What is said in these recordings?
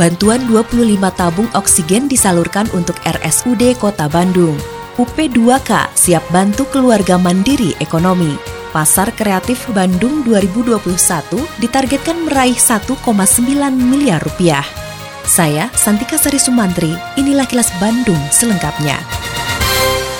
Bantuan 25 tabung oksigen disalurkan untuk RSUD Kota Bandung. UP2K siap bantu keluarga mandiri ekonomi. Pasar Kreatif Bandung 2021 ditargetkan meraih 1,9 miliar rupiah. Saya Santika Sari Sumantri, inilah kilas Bandung selengkapnya.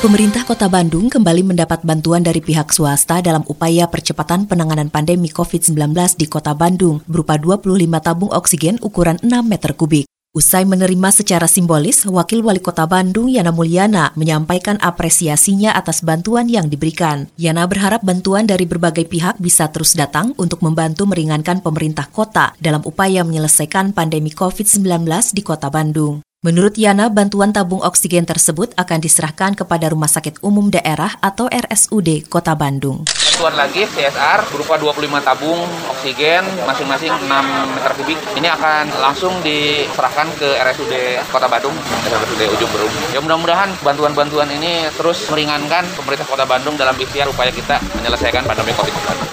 Pemerintah Kota Bandung kembali mendapat bantuan dari pihak swasta dalam upaya percepatan penanganan pandemi COVID-19 di Kota Bandung berupa 25 tabung oksigen ukuran 6 meter kubik. Usai menerima secara simbolis, Wakil Wali Kota Bandung Yana Mulyana menyampaikan apresiasinya atas bantuan yang diberikan. Yana berharap bantuan dari berbagai pihak bisa terus datang untuk membantu meringankan pemerintah kota dalam upaya menyelesaikan pandemi COVID-19 di Kota Bandung. Menurut Yana, bantuan tabung oksigen tersebut akan diserahkan kepada Rumah Sakit Umum Daerah atau RSUD Kota Bandung. Bantuan lagi CSR berupa 25 tabung oksigen masing-masing 6 meter kubik. Ini akan langsung diserahkan ke RSUD Kota Bandung, RSUD Ujung Berung. Ya mudah-mudahan bantuan-bantuan ini terus meringankan pemerintah Kota Bandung dalam ikhtiar upaya kita menyelesaikan pandemi COVID-19.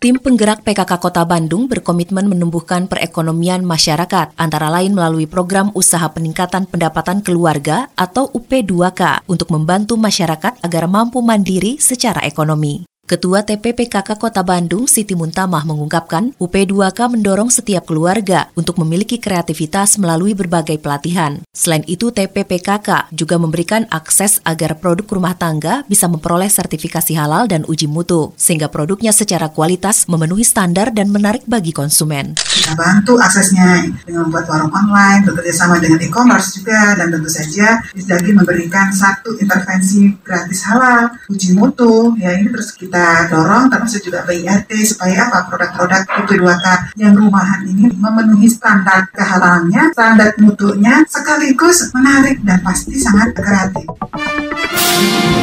Tim penggerak PKK Kota Bandung berkomitmen menumbuhkan perekonomian masyarakat, antara lain melalui program usaha peningkatan pendapatan keluarga atau UP2K untuk membantu masyarakat agar mampu mandiri secara ekonomi. Ketua TPPKK Kota Bandung, Siti Muntamah mengungkapkan, UP2K mendorong setiap keluarga untuk memiliki kreativitas melalui berbagai pelatihan. Selain itu, TPPKK juga memberikan akses agar produk rumah tangga bisa memperoleh sertifikasi halal dan uji mutu, sehingga produknya secara kualitas memenuhi standar dan menarik bagi konsumen. Kita bantu aksesnya dengan membuat warung online, bekerja sama dengan e-commerce juga, dan tentu saja Isdagi memberikan satu intervensi gratis halal, uji mutu, ya ini terus kita kita dorong termasuk juga BIRT supaya apa produk-produk UP2K yang rumahan ini memenuhi standar kehalalannya, standar mutunya sekaligus menarik dan pasti sangat kreatif.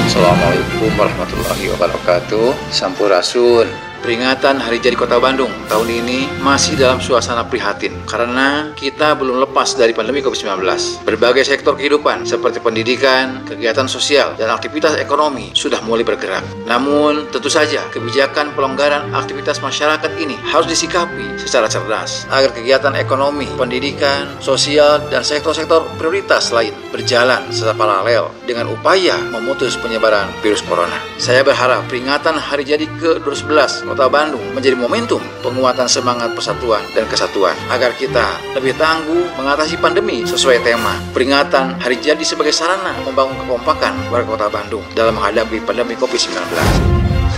Assalamualaikum warahmatullahi wabarakatuh. Sampurasun. Peringatan Hari Jadi Kota Bandung tahun ini masih dalam suasana prihatin karena kita belum lepas dari pandemi COVID-19. Berbagai sektor kehidupan seperti pendidikan, kegiatan sosial, dan aktivitas ekonomi sudah mulai bergerak. Namun, tentu saja kebijakan pelonggaran aktivitas masyarakat ini harus disikapi secara cerdas agar kegiatan ekonomi, pendidikan, sosial, dan sektor-sektor prioritas lain berjalan secara paralel dengan upaya memutus penyebaran virus corona. Saya berharap peringatan Hari Jadi ke-12 Kota Bandung menjadi momentum penguatan semangat persatuan dan kesatuan agar kita lebih tangguh mengatasi pandemi sesuai tema peringatan Hari Jadi sebagai sarana membangun kekompakan warga Kota Bandung dalam menghadapi pandemi COVID-19.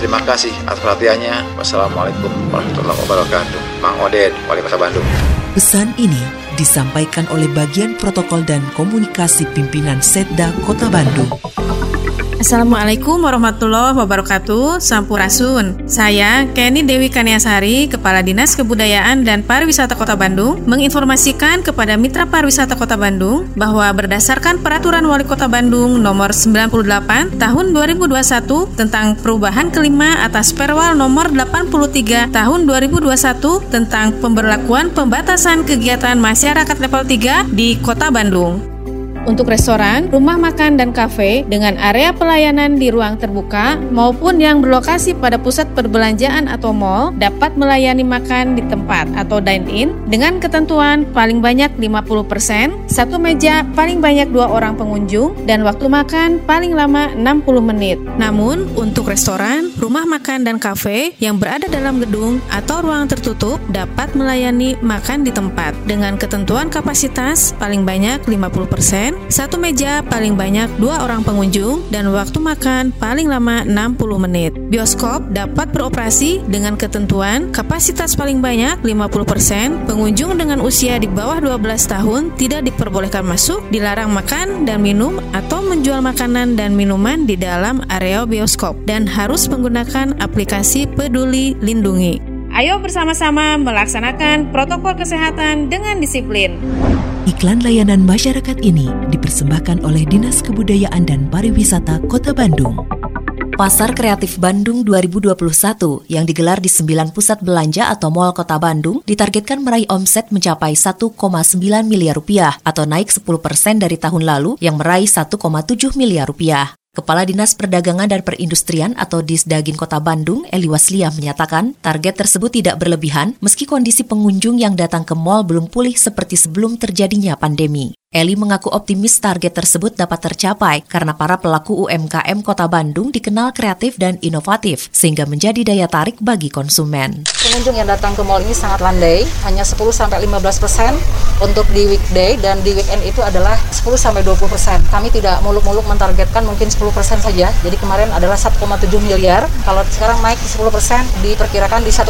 Terima kasih atas perhatiannya. Wassalamualaikum warahmatullahi wabarakatuh. Mang Oded, Wali Kota Bandung. Pesan ini disampaikan oleh bagian protokol dan komunikasi pimpinan Setda Kota Bandung. Assalamualaikum warahmatullahi wabarakatuh. Sampurasun. Saya Kenny Dewi Kaniasari Kepala Dinas Kebudayaan dan Pariwisata Kota Bandung Menginformasikan kepada Mitra Pariwisata Kota Bandung Bahwa berdasarkan Peraturan Wali Kota Bandung Nomor 98 Tahun 2021 Tentang perubahan kelima atas Perwal Nomor 83 Tahun 2021 Tentang pemberlakuan pembatasan kegiatan masyarakat level 3 di Kota Bandung untuk restoran, rumah makan, dan kafe dengan area pelayanan di ruang terbuka maupun yang berlokasi pada pusat perbelanjaan atau mall dapat melayani makan di tempat atau dine-in dengan ketentuan paling banyak 50%, satu meja paling banyak dua orang pengunjung, dan waktu makan paling lama 60 menit. Namun, untuk restoran, rumah makan, dan kafe yang berada dalam gedung atau ruang tertutup dapat melayani makan di tempat dengan ketentuan kapasitas paling banyak 50%, satu meja paling banyak dua orang pengunjung, dan waktu makan paling lama 60 menit. Bioskop dapat beroperasi dengan ketentuan kapasitas paling banyak 50%, pengunjung dengan usia di bawah 12 tahun tidak diperbolehkan masuk, dilarang makan dan minum atau menjual makanan dan minuman di dalam area bioskop, dan harus menggunakan aplikasi peduli lindungi. Ayo bersama-sama melaksanakan protokol kesehatan dengan disiplin. Iklan layanan masyarakat ini dipersembahkan oleh Dinas Kebudayaan dan Pariwisata Kota Bandung. Pasar Kreatif Bandung 2021 yang digelar di 9 pusat belanja atau mal kota Bandung ditargetkan meraih omset mencapai 1,9 miliar rupiah atau naik 10 persen dari tahun lalu yang meraih 1,7 miliar rupiah. Kepala Dinas Perdagangan dan Perindustrian atau Disdagin Kota Bandung, Eli Waslia menyatakan target tersebut tidak berlebihan meski kondisi pengunjung yang datang ke mal belum pulih seperti sebelum terjadinya pandemi. Eli mengaku optimis target tersebut dapat tercapai karena para pelaku UMKM Kota Bandung dikenal kreatif dan inovatif sehingga menjadi daya tarik bagi konsumen. Pengunjung yang datang ke mall ini sangat landai, hanya 10 sampai 15 persen untuk di weekday dan di weekend itu adalah 10 sampai 20 persen. Kami tidak muluk-muluk mentargetkan mungkin 10 persen saja. Jadi kemarin adalah 1,7 miliar. Kalau sekarang naik 10 persen diperkirakan di 1,9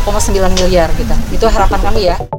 miliar gitu. Itu harapan kami ya.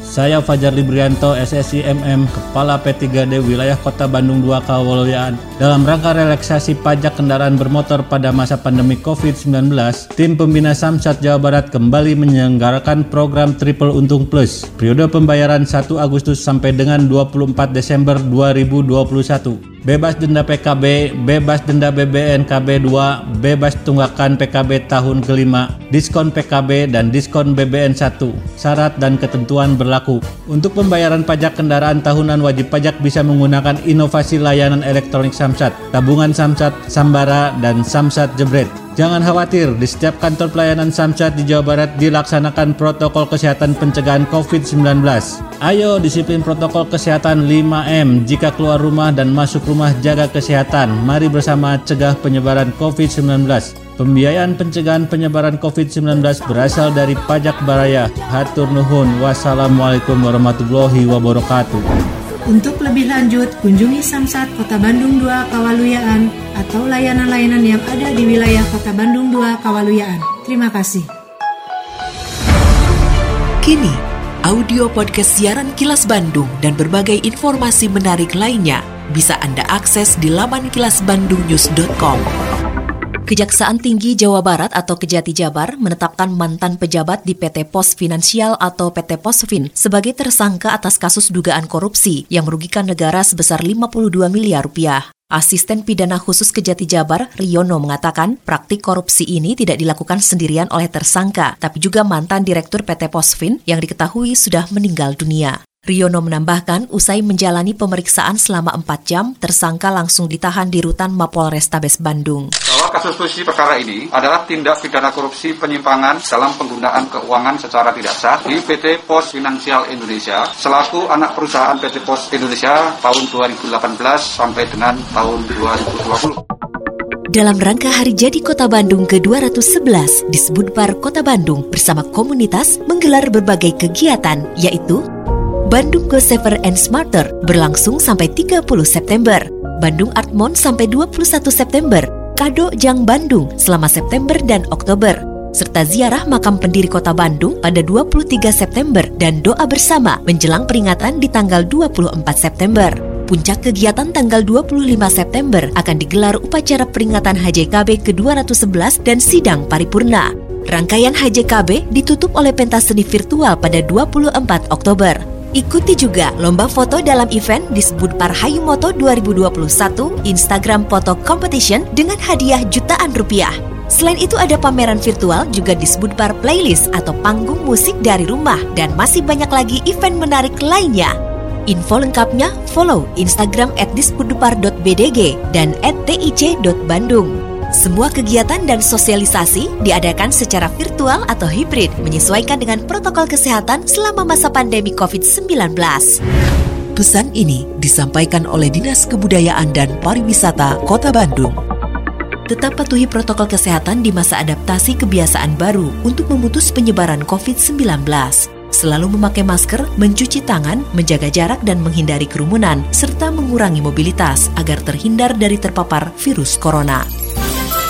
Saya Fajar Librianto SSI MM Kepala P3D Wilayah Kota Bandung 2 Kawalyaan Dalam rangka relaksasi pajak kendaraan bermotor pada masa pandemi COVID-19 Tim Pembina Samsat Jawa Barat kembali menyelenggarakan program Triple Untung Plus Periode pembayaran 1 Agustus sampai dengan 24 Desember 2021 bebas denda PKB, bebas denda BBN KB 2, bebas tunggakan PKB tahun kelima, diskon PKB dan diskon BBN 1. Syarat dan ketentuan berlaku. Untuk pembayaran pajak kendaraan tahunan wajib pajak bisa menggunakan inovasi layanan elektronik Samsat, tabungan Samsat, Sambara, dan Samsat Jebret. Jangan khawatir, di setiap kantor pelayanan Samsat di Jawa Barat dilaksanakan protokol kesehatan pencegahan COVID-19. Ayo disiplin protokol kesehatan 5M jika keluar rumah dan masuk rumah jaga kesehatan. Mari bersama cegah penyebaran COVID-19. Pembiayaan pencegahan penyebaran COVID-19 berasal dari pajak baraya. Hatur nuhun. Wassalamualaikum warahmatullahi wabarakatuh. Untuk lebih lanjut, kunjungi Samsat Kota Bandung 2 Kawaluyaan atau layanan-layanan yang ada di wilayah Kota Bandung 2 Kawaluyaan. Terima kasih. Kini, audio podcast siaran Kilas Bandung dan berbagai informasi menarik lainnya bisa Anda akses di laman kilasbandungnews.com. Kejaksaan Tinggi Jawa Barat atau Kejati Jabar menetapkan mantan pejabat di PT Pos Finansial atau PT Posfin sebagai tersangka atas kasus dugaan korupsi yang merugikan negara sebesar 52 miliar rupiah. Asisten Pidana Khusus Kejati Jabar, Riono, mengatakan praktik korupsi ini tidak dilakukan sendirian oleh tersangka, tapi juga mantan Direktur PT Posfin yang diketahui sudah meninggal dunia. Riono menambahkan, usai menjalani pemeriksaan selama 4 jam, tersangka langsung ditahan di rutan Mapol Restabes Bandung. Bahwa kasus posisi perkara ini adalah tindak pidana korupsi penyimpangan dalam penggunaan keuangan secara tidak sah di PT Pos Finansial Indonesia selaku anak perusahaan PT Pos Indonesia tahun 2018 sampai dengan tahun 2020. Dalam rangka Hari Jadi Kota Bandung ke-211, disebut Bar Kota Bandung bersama komunitas menggelar berbagai kegiatan, yaitu Bandung Go Safer and Smarter berlangsung sampai 30 September. Bandung Art Month sampai 21 September. Kado Jang Bandung selama September dan Oktober. Serta ziarah makam pendiri kota Bandung pada 23 September dan doa bersama menjelang peringatan di tanggal 24 September. Puncak kegiatan tanggal 25 September akan digelar upacara peringatan HJKB ke-211 dan sidang paripurna. Rangkaian HJKB ditutup oleh pentas seni virtual pada 24 Oktober. Ikuti juga lomba foto dalam event disebut Parhayu Moto 2021 Instagram Photo Competition dengan hadiah jutaan rupiah. Selain itu ada pameran virtual juga disebut bar playlist atau panggung musik dari rumah dan masih banyak lagi event menarik lainnya. Info lengkapnya follow Instagram at dan at tic.bandung. Semua kegiatan dan sosialisasi diadakan secara virtual atau hibrid menyesuaikan dengan protokol kesehatan selama masa pandemi COVID-19. Pesan ini disampaikan oleh Dinas Kebudayaan dan Pariwisata Kota Bandung. Tetap patuhi protokol kesehatan di masa adaptasi kebiasaan baru untuk memutus penyebaran COVID-19 selalu memakai masker, mencuci tangan, menjaga jarak dan menghindari kerumunan, serta mengurangi mobilitas agar terhindar dari terpapar virus corona.